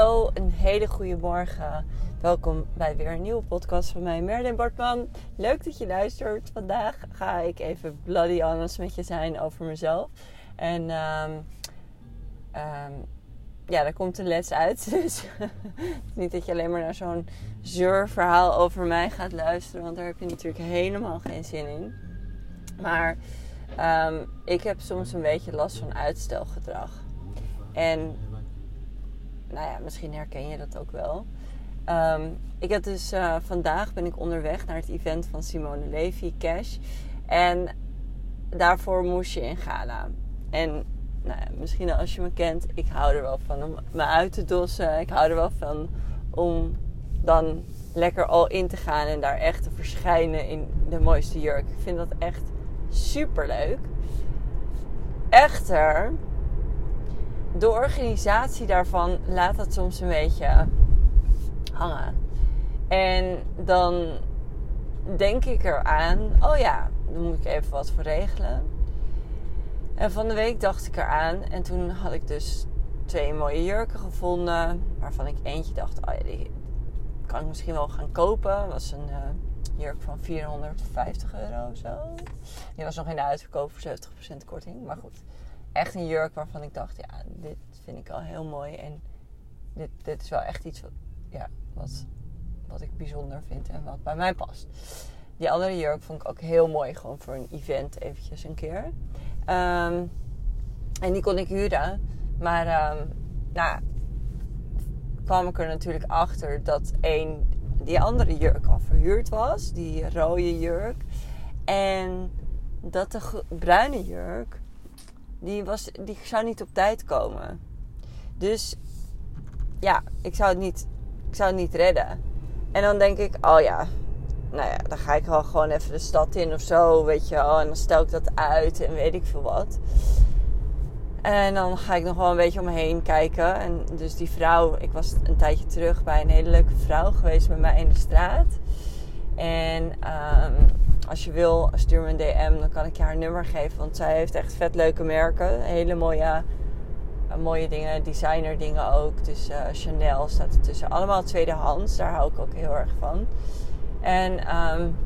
Een hele goede morgen. Welkom bij weer een nieuwe podcast van mij, Merlin Bartman. Leuk dat je luistert. Vandaag ga ik even bloody honest met je zijn over mezelf. En um, um, ja, daar komt een les uit. Dus niet dat je alleen maar naar zo'n zeurverhaal over mij gaat luisteren. Want daar heb je natuurlijk helemaal geen zin in. Maar um, ik heb soms een beetje last van uitstelgedrag. En nou ja, misschien herken je dat ook wel. Um, ik heb dus uh, vandaag ben ik onderweg naar het event van Simone Levy, Cash. En daarvoor moest je in Gala. En nou ja, misschien als je me kent, ik hou er wel van om me uit te dossen. Ik hou er wel van om dan lekker al in te gaan en daar echt te verschijnen in de mooiste jurk. Ik vind dat echt super leuk. Echter, de organisatie daarvan laat dat soms een beetje hangen. En dan denk ik eraan, oh ja, dan moet ik even wat voor regelen. En van de week dacht ik eraan en toen had ik dus twee mooie jurken gevonden. Waarvan ik eentje dacht, oh ja, die kan ik misschien wel gaan kopen. Dat was een uh, jurk van 450 euro of zo. Die was nog in de uitverkoop voor 70% korting. Maar goed, echt een jurk waarvan ik dacht, ja, dit vind ik al heel mooi. En dit, dit is wel echt iets wat, ja, wat, wat ik bijzonder vind en wat bij mij past. Die andere jurk vond ik ook heel mooi, gewoon voor een event eventjes een keer. Um, en die kon ik huren. Maar um, nou, kwam ik er natuurlijk achter dat één, die andere jurk al verhuurd was. Die rode jurk. En dat de bruine jurk, die, was, die zou niet op tijd komen. Dus ja, ik zou het niet, ik zou het niet redden. En dan denk ik, oh ja, nou ja, dan ga ik wel gewoon even de stad in of zo, weet je wel. En dan stel ik dat uit en weet ik veel wat. En dan ga ik nog wel een beetje om me heen kijken. En dus die vrouw, ik was een tijdje terug bij een hele leuke vrouw geweest bij mij in de straat. En um, als je wil, stuur me een DM, dan kan ik je haar nummer geven. Want zij heeft echt vet leuke merken. Hele mooie, uh, mooie dingen, designer dingen ook. Dus uh, Chanel staat ertussen. Allemaal tweedehands, daar hou ik ook heel erg van. En um,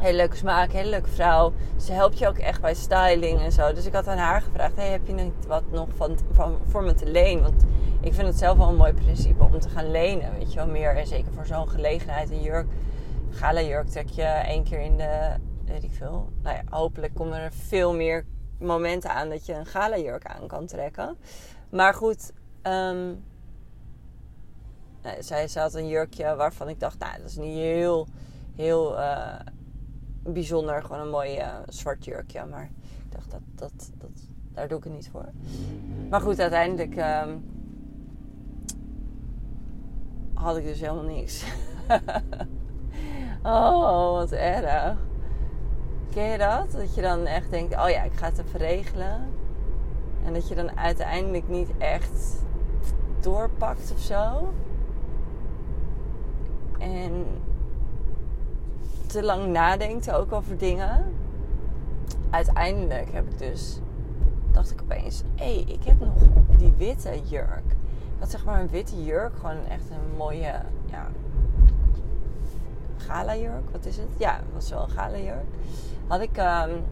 hele leuke smaak, hele leuke vrouw. Ze helpt je ook echt bij styling en zo. Dus ik had aan haar gevraagd: hey, heb je niet wat nog van, van, voor me te lenen? Want ik vind het zelf wel een mooi principe om te gaan lenen. Weet je wel meer. En zeker voor zo'n gelegenheid. Een jurk, gala je één keer in de. Weet ik veel. Nou ja, hopelijk komen er veel meer momenten aan dat je een gala jurk aan kan trekken. Maar goed. Um, zij, had een jurkje waarvan ik dacht, nou, dat is niet heel, heel uh, bijzonder. Gewoon een mooi uh, zwart jurkje. Maar ik dacht, dat, dat, dat, daar doe ik het niet voor. Maar goed, uiteindelijk um, had ik dus helemaal niks. oh, wat erg. Ken je dat? Dat je dan echt denkt, oh ja, ik ga het even regelen. En dat je dan uiteindelijk niet echt doorpakt of zo. En te lang nadenkt ook over dingen. Uiteindelijk heb ik dus, dacht ik opeens, hé, hey, ik heb nog die witte jurk. Ik had zeg maar een witte jurk, gewoon echt een mooie, ja, gala jurk. Wat is het? Ja, het was wel een gala jurk. Had ik um,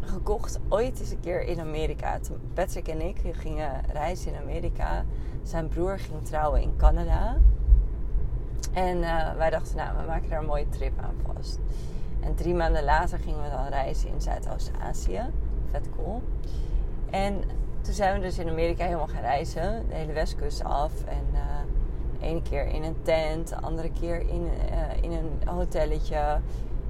gekocht ooit eens een keer in Amerika. Patrick en ik gingen reizen in Amerika. Zijn broer ging trouwen in Canada. En uh, wij dachten, nou, we maken daar een mooie trip aan vast. En drie maanden later gingen we dan reizen in Zuidoost-Azië. Vet cool. En toen zijn we dus in Amerika helemaal gaan reizen. De hele westkust af. En de keer in een tent, de andere keer in, uh, in een hotelletje.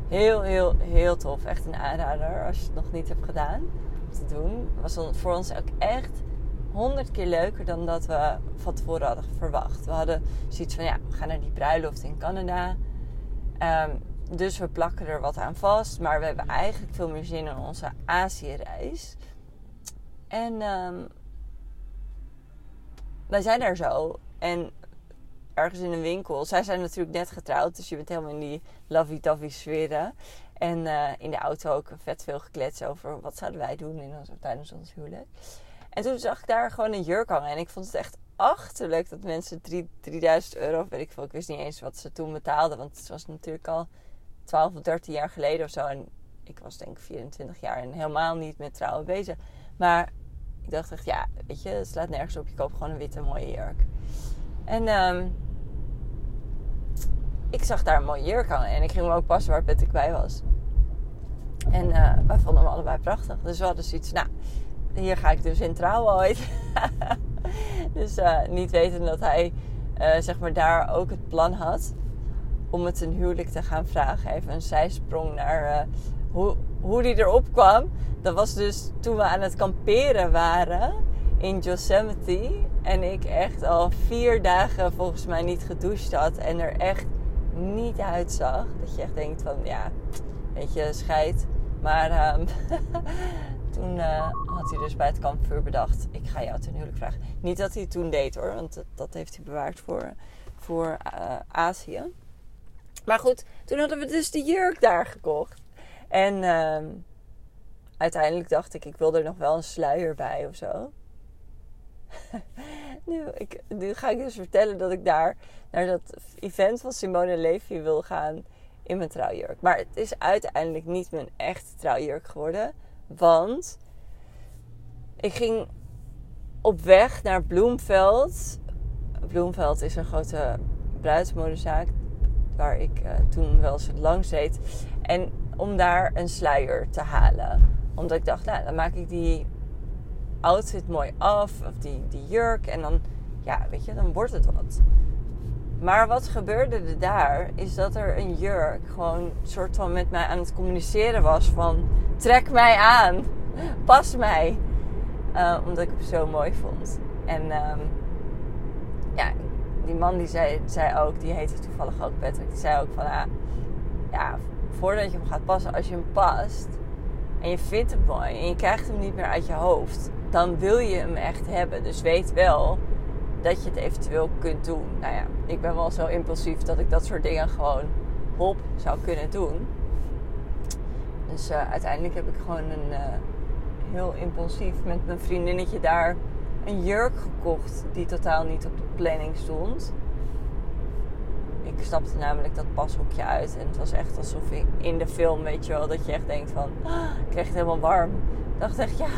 Heel, heel, heel tof. Echt een aanrader als je het nog niet hebt gedaan. Te doen. Was voor ons ook echt honderd keer leuker dan dat we van tevoren hadden verwacht. We hadden zoiets van, ja, we gaan naar die bruiloft in Canada. Um, dus we plakken er wat aan vast. Maar we hebben eigenlijk veel meer zin in onze Azië-reis. En um, wij zijn daar zo. En ergens in een winkel. Zij zijn natuurlijk net getrouwd. Dus je bent helemaal in die lovey-dovey sferen. En uh, in de auto ook vet veel geklets over wat zouden wij doen in ons, tijdens ons huwelijk. En toen zag ik daar gewoon een jurk hangen. En ik vond het echt achterlijk dat mensen 3, 3000 euro, weet ik veel, ik wist niet eens wat ze toen betaalden, want het was natuurlijk al 12 of 13 jaar geleden of zo. En ik was denk ik 24 jaar en helemaal niet met trouwen bezig. Maar ik dacht echt, ja, weet je, het slaat nergens op. Je koopt gewoon een witte mooie jurk. En um, ik zag daar een mooie hangen. En ik ging me ook passen waar Patrick bij was. En uh, wij vonden hem allebei prachtig. Dus we hadden zoiets, nou, hier ga ik dus in trouwen ooit. dus uh, niet weten dat hij, uh, zeg maar, daar ook het plan had om het een huwelijk te gaan vragen. Even een zijsprong naar hoe, hoe die erop kwam. Dat was dus toen we aan het kamperen waren in Yosemite. En ik echt al vier dagen volgens mij niet gedoucht had. En er echt niet uitzag. Dat je echt denkt van ja, weet je, scheid. Maar um, toen uh, had hij dus bij het kampvuur bedacht: ik ga jou ten huwelijk vragen. Niet dat hij toen deed hoor, want dat heeft hij bewaard voor, voor uh, Azië. Maar goed, toen hadden we dus de jurk daar gekocht. En uh, uiteindelijk dacht ik, ik wil er nog wel een sluier bij of zo. nu, ik, ga ik dus vertellen dat ik daar naar dat event van Simone Levy wil gaan in mijn trouwjurk. Maar het is uiteindelijk niet mijn echte trouwjurk geworden. Want ik ging op weg naar Bloemveld. Bloemveld is een grote bruidsmodezaak waar ik uh, toen wel eens langs deed. En om daar een sluier te halen. Omdat ik dacht, nou, dan maak ik die outfit mooi af. Of die, die jurk. En dan, ja, weet je, dan wordt het wat. Maar wat gebeurde er daar, is dat er een jurk gewoon soort van met mij aan het communiceren was van trek mij aan, pas mij. Uh, omdat ik hem zo mooi vond. En um, ja, die man die zei, zei ook, die heette toevallig ook Patrick, die zei ook van ah, ja, voordat je hem gaat passen, als je hem past en je vindt hem mooi en je krijgt hem niet meer uit je hoofd, dan wil je hem echt hebben. Dus weet wel dat je het eventueel kunt doen. Nou ja, ik ben wel zo impulsief dat ik dat soort dingen gewoon hop zou kunnen doen. Dus uh, uiteindelijk heb ik gewoon een uh, heel impulsief met mijn vriendinnetje daar een jurk gekocht die totaal niet op de planning stond. Ik stapte namelijk dat pashoekje uit en het was echt alsof ik in de film, weet je wel, dat je echt denkt van, ah, ik kreeg het helemaal warm. Ik dacht echt, ja,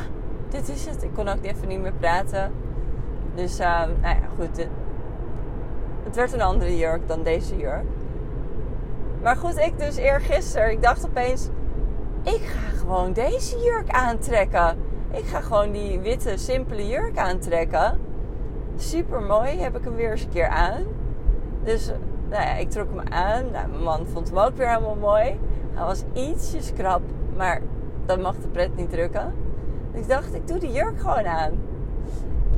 dit is het. Ik kon ook even niet meer praten. Dus, uh, nou ja, goed. Het, het werd een andere jurk dan deze jurk. Maar goed, ik dus eergisteren, ik dacht opeens, ik ga gewoon deze jurk aantrekken. Ik ga gewoon die witte, simpele jurk aantrekken. Super mooi, heb ik hem weer eens een keer aan. Dus nou ja, ik trok hem aan. Nou, mijn man vond hem ook weer helemaal mooi. Hij was ietsjes krap, maar dat mag de pret niet drukken. Dus ik dacht, ik doe die jurk gewoon aan.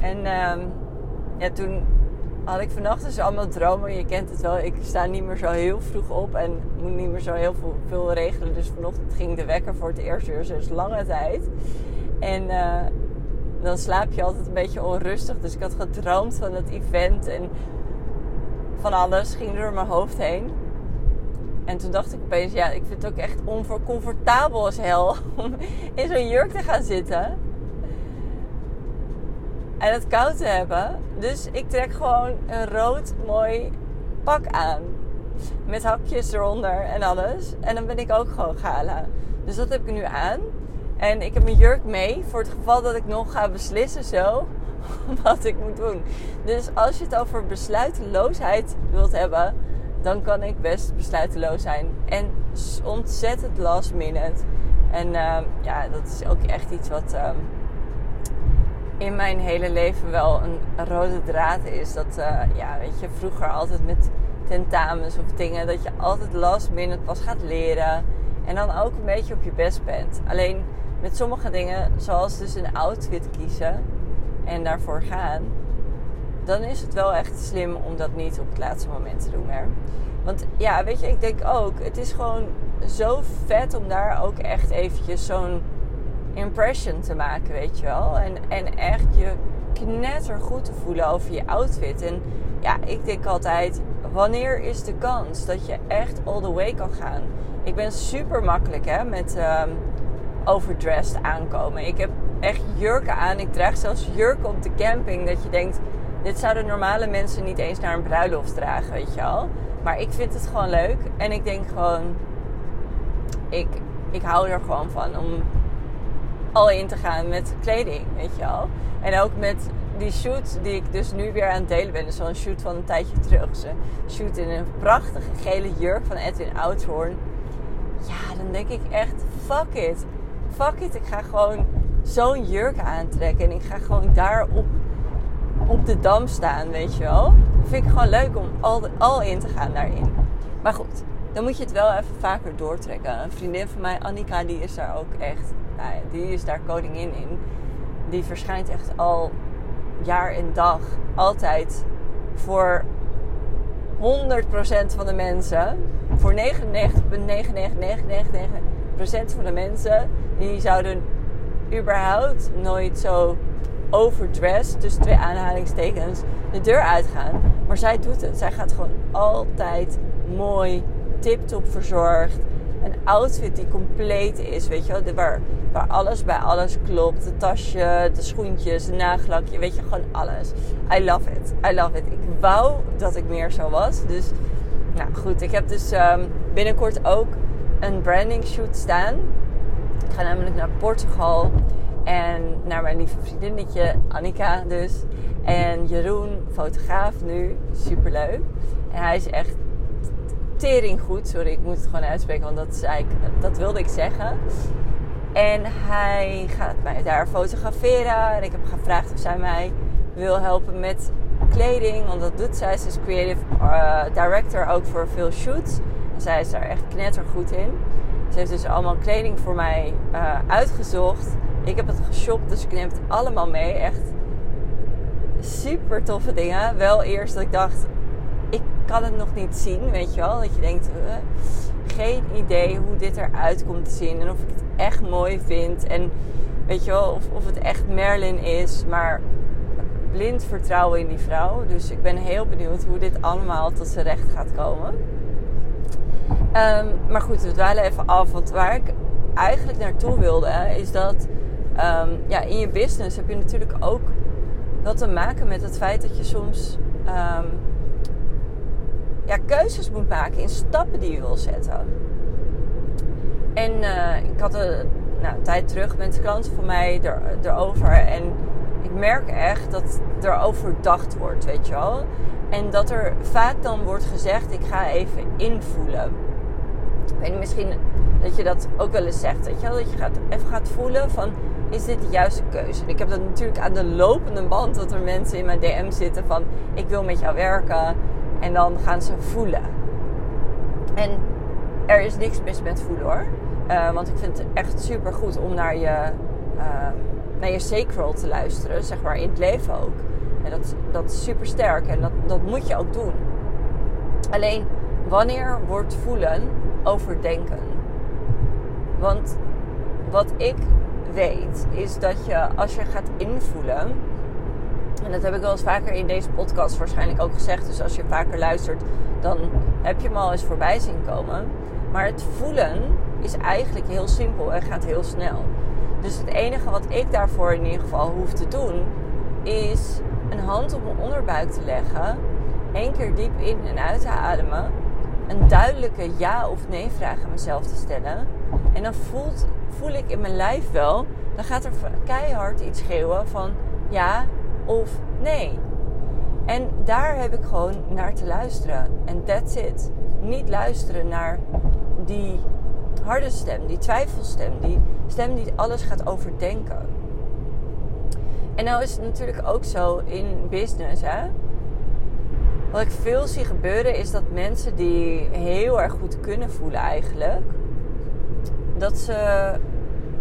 En um, ja, toen had ik vannacht dus allemaal dromen. Je kent het wel, ik sta niet meer zo heel vroeg op en moet niet meer zo heel veel, veel regelen. Dus vanochtend ging de wekker voor het eerst weer sinds lange tijd. En uh, dan slaap je altijd een beetje onrustig. Dus ik had gedroomd van het event en van alles ging door mijn hoofd heen. En toen dacht ik opeens, ja, ik vind het ook echt oncomfortabel als hel om in zo'n jurk te gaan zitten. En het koud te hebben. Dus ik trek gewoon een rood mooi pak aan. Met hakjes eronder en alles. En dan ben ik ook gewoon gala. Dus dat heb ik nu aan. En ik heb mijn jurk mee voor het geval dat ik nog ga beslissen zo wat ik moet doen. Dus als je het over besluiteloosheid wilt hebben, dan kan ik best besluiteloos zijn. En ontzettend last minute. En uh, ja, dat is ook echt iets wat uh, in mijn hele leven wel een rode draad is. Dat, uh, ja, weet je, vroeger altijd met tentamens of dingen, dat je altijd last minute pas gaat leren. En dan ook een beetje op je best bent. Alleen met sommige dingen, zoals dus een outfit kiezen en daarvoor gaan, dan is het wel echt slim om dat niet op het laatste moment te doen. Hè? Want ja, weet je, ik denk ook, het is gewoon zo vet om daar ook echt eventjes zo'n impression te maken, weet je wel. En, en echt je knetter goed te voelen over je outfit. En ja, ik denk altijd, wanneer is de kans dat je echt all the way kan gaan? Ik ben super makkelijk hè, met um, overdressed aankomen. Ik heb echt jurken aan. Ik draag zelfs jurken op de camping. Dat je denkt, dit zouden normale mensen niet eens naar een bruiloft dragen, weet je wel. Maar ik vind het gewoon leuk. En ik denk gewoon, ik, ik hou er gewoon van om al in te gaan met kleding, weet je wel. En ook met die shoot die ik dus nu weer aan het delen ben. Dus zo'n shoot van een tijdje terug. Ze shoot in een prachtige gele jurk van Edwin Oudhoorn. Ja, dan denk ik echt, fuck it. Fuck it, ik ga gewoon zo'n jurk aantrekken. En ik ga gewoon daar op, de dam staan, weet je wel. Vind ik gewoon leuk om al, in te gaan daarin. Maar goed, dan moet je het wel even vaker doortrekken. Een vriendin van mij, Annika, die is daar ook echt... Nou ja, die is daar koningin in. Die verschijnt echt al jaar en dag altijd voor 100% van de mensen, voor 99,99999% van de mensen, die zouden überhaupt nooit zo overdressed, dus twee aanhalingstekens, de deur uitgaan. Maar zij doet het. Zij gaat gewoon altijd mooi, tip-top verzorgd een outfit die compleet is, weet je wel. Waar, waar alles bij alles klopt. De tasje, de schoentjes, de nagellakje, weet je, gewoon alles. I love it. I love it. Ik wou dat ik meer zo was. Dus, nou goed. Ik heb dus um, binnenkort ook een branding shoot staan. Ik ga namelijk naar Portugal. En naar mijn lieve vriendinnetje Annika dus. En Jeroen, fotograaf nu. Superleuk. En hij is echt tering goed. Sorry, ik moet het gewoon uitspreken, want dat, zei ik, dat wilde ik zeggen. En hij gaat mij daar fotograferen. En ik heb gevraagd of zij mij wil helpen met kleding. Want dat doet zij. Ze is creative uh, director ook voor veel shoots. En zij is daar echt knettergoed in. Ze heeft dus allemaal kleding voor mij uh, uitgezocht. Ik heb het geshopt, dus ik neem het allemaal mee. Echt super toffe dingen. Wel eerst dat ik dacht, ik kan het nog niet zien, weet je wel. Dat je denkt, geen idee hoe dit eruit komt te zien. En of ik het echt mooi vind. En weet je wel, of, of het echt Merlin is. Maar blind vertrouwen in die vrouw. Dus ik ben heel benieuwd hoe dit allemaal tot zijn recht gaat komen. Um, maar goed, we dwalen even af. Want waar ik eigenlijk naartoe wilde, is dat um, ja, in je business heb je natuurlijk ook wat te maken met het feit dat je soms um, ja, keuzes moet maken in stappen die je wil zetten. En uh, ik had een, nou, tijd terug met klanten van mij er, erover. En ik merk echt dat er overdacht wordt, weet je wel. En dat er vaak dan wordt gezegd, ik ga even invoelen. Ik weet misschien dat je dat ook wel eens zegt, weet je wel. Dat je gaat, even gaat voelen van, is dit de juiste keuze? En ik heb dat natuurlijk aan de lopende band, dat er mensen in mijn DM zitten van, ik wil met jou werken. En dan gaan ze voelen. En er is niks mis met voelen hoor. Uh, want ik vind het echt super goed om naar je, uh, naar je sacral te luisteren, zeg maar in het leven ook. En dat, dat is super sterk en dat, dat moet je ook doen. Alleen wanneer wordt voelen overdenken? Want wat ik weet is dat je als je gaat invoelen en dat heb ik wel eens vaker in deze podcast waarschijnlijk ook gezegd. Dus als je vaker luistert, dan heb je hem al eens voorbij zien komen. Maar het voelen is eigenlijk heel simpel en gaat heel snel. Dus het enige wat ik daarvoor in ieder geval hoef te doen, is een hand op mijn onderbuik te leggen. één keer diep in en uit te ademen. Een duidelijke ja of nee vraag aan mezelf te stellen. En dan voelt, voel ik in mijn lijf wel, dan gaat er keihard iets schreeuwen van ja, of nee. En daar heb ik gewoon naar te luisteren. En that's it. Niet luisteren naar die harde stem, die twijfelstem, die stem die alles gaat overdenken. En nou is het natuurlijk ook zo in business, hè. Wat ik veel zie gebeuren is dat mensen die heel erg goed kunnen voelen eigenlijk, dat ze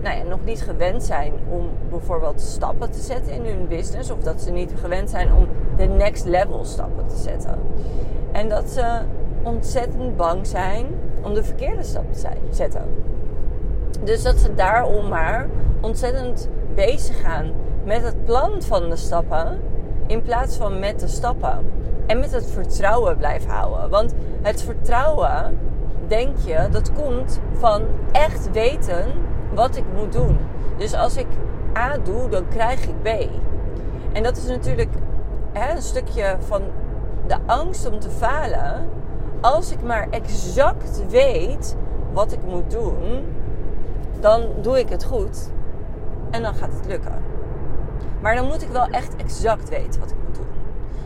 nou ja, nog niet gewend zijn om bijvoorbeeld stappen te zetten in hun business. Of dat ze niet gewend zijn om de next level stappen te zetten. En dat ze ontzettend bang zijn om de verkeerde stap te zetten. Dus dat ze daarom maar ontzettend bezig gaan met het plan van de stappen. In plaats van met de stappen. En met het vertrouwen blijven houden. Want het vertrouwen, denk je, dat komt van echt weten wat ik moet doen. Dus als ik A doe, dan krijg ik B. En dat is natuurlijk hè, een stukje van de angst om te falen. Als ik maar exact weet wat ik moet doen, dan doe ik het goed en dan gaat het lukken. Maar dan moet ik wel echt exact weten wat ik moet doen.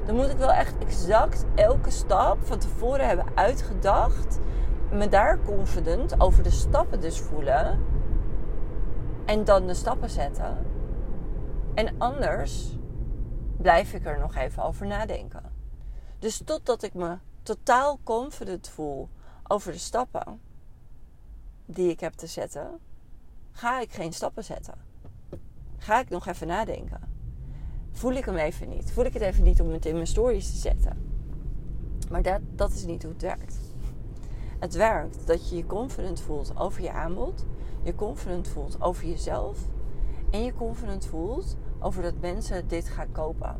Dan moet ik wel echt exact elke stap van tevoren hebben uitgedacht. Me daar confident over de stappen dus voelen. En dan de stappen zetten. En anders blijf ik er nog even over nadenken. Dus totdat ik me totaal confident voel over de stappen die ik heb te zetten, ga ik geen stappen zetten. Ga ik nog even nadenken. Voel ik hem even niet. Voel ik het even niet om het in mijn stories te zetten. Maar dat, dat is niet hoe het werkt. Het werkt dat je je confident voelt over je aanbod. Je confident voelt over jezelf. En je confident voelt over dat mensen dit gaan kopen.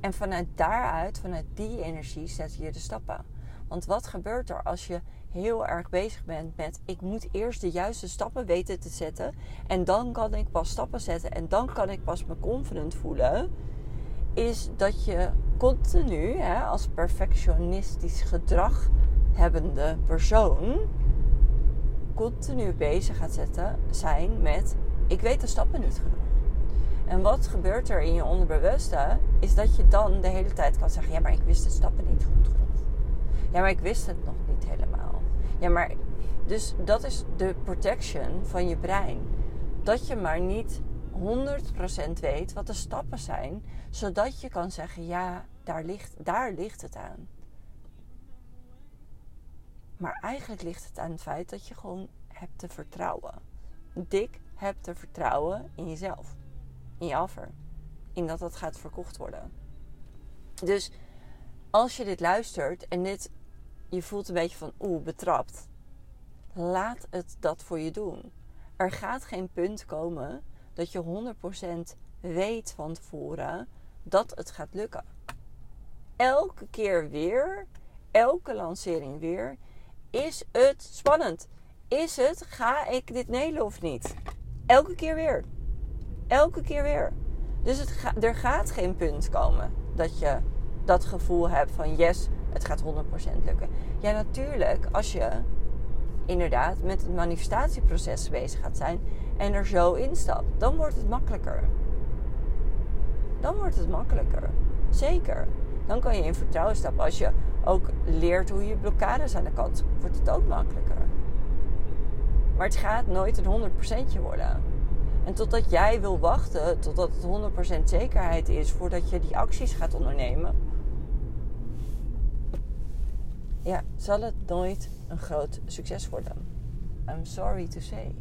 En vanuit daaruit, vanuit die energie, zet je de stappen. Want wat gebeurt er als je heel erg bezig bent met ik moet eerst de juiste stappen weten te zetten en dan kan ik pas stappen zetten en dan kan ik pas me confident voelen, is dat je continu hè, als perfectionistisch gedrag hebbende persoon continu bezig gaat zetten, zijn met ik weet de stappen niet genoeg. En wat gebeurt er in je onderbewuste, is dat je dan de hele tijd kan zeggen: Ja, maar ik wist de stappen niet goed genoeg. Ja, maar ik wist het nog. Ja, maar dus dat is de protection van je brein. Dat je maar niet 100% weet wat de stappen zijn, zodat je kan zeggen: Ja, daar ligt, daar ligt het aan. Maar eigenlijk ligt het aan het feit dat je gewoon hebt te vertrouwen. Dik hebt te vertrouwen in jezelf, in je offer, in dat het gaat verkocht worden. Dus als je dit luistert en dit je voelt een beetje van oeh, betrapt. Laat het dat voor je doen. Er gaat geen punt komen dat je 100% weet van tevoren dat het gaat lukken. Elke keer weer, elke lancering weer, is het spannend. Is het, ga ik dit nelen of niet? Elke keer weer. Elke keer weer. Dus er gaat geen punt komen dat je dat gevoel hebt van yes, het gaat 100% lukken. Ja, natuurlijk, als je inderdaad met het manifestatieproces bezig gaat zijn en er zo instapt, dan wordt het makkelijker. Dan wordt het makkelijker. Zeker. Dan kan je in vertrouwen stappen. Als je ook leert hoe je blokkades aan de kant, wordt het ook makkelijker. Maar het gaat nooit een 100% worden. En totdat jij wil wachten, totdat het 100% zekerheid is voordat je die acties gaat ondernemen, ja, zal het nooit een groot succes worden. I'm sorry to say.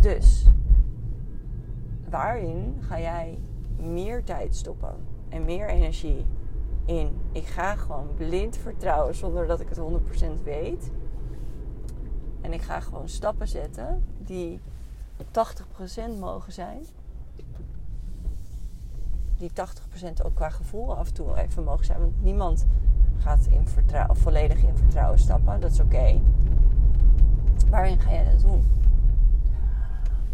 Dus, waarin ga jij meer tijd stoppen en meer energie in? Ik ga gewoon blind vertrouwen zonder dat ik het 100% weet. En ik ga gewoon stappen zetten die 80% mogen zijn. Die 80% ook qua gevoel af en toe even mogen zijn. Want niemand gaat in vertrouwen, volledig in vertrouwen stappen. Dat is oké. Waarin ga jij dat doen?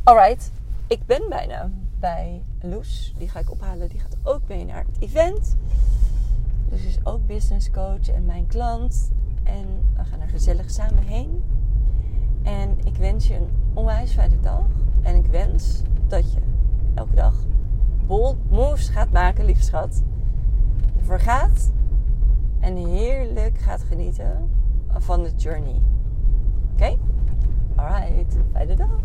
Alright, ik ben bijna bij Loes. Die ga ik ophalen. Die gaat ook mee naar het event. Dus is ook business coach en mijn klant. En we gaan er gezellig samen heen. En ik wens je een onwijs fijne dag. En ik wens dat je elke dag bold moves gaat maken, lieve schat. Gaat en heerlijk gaat genieten van de journey. Oké? Okay? bij fijne dag!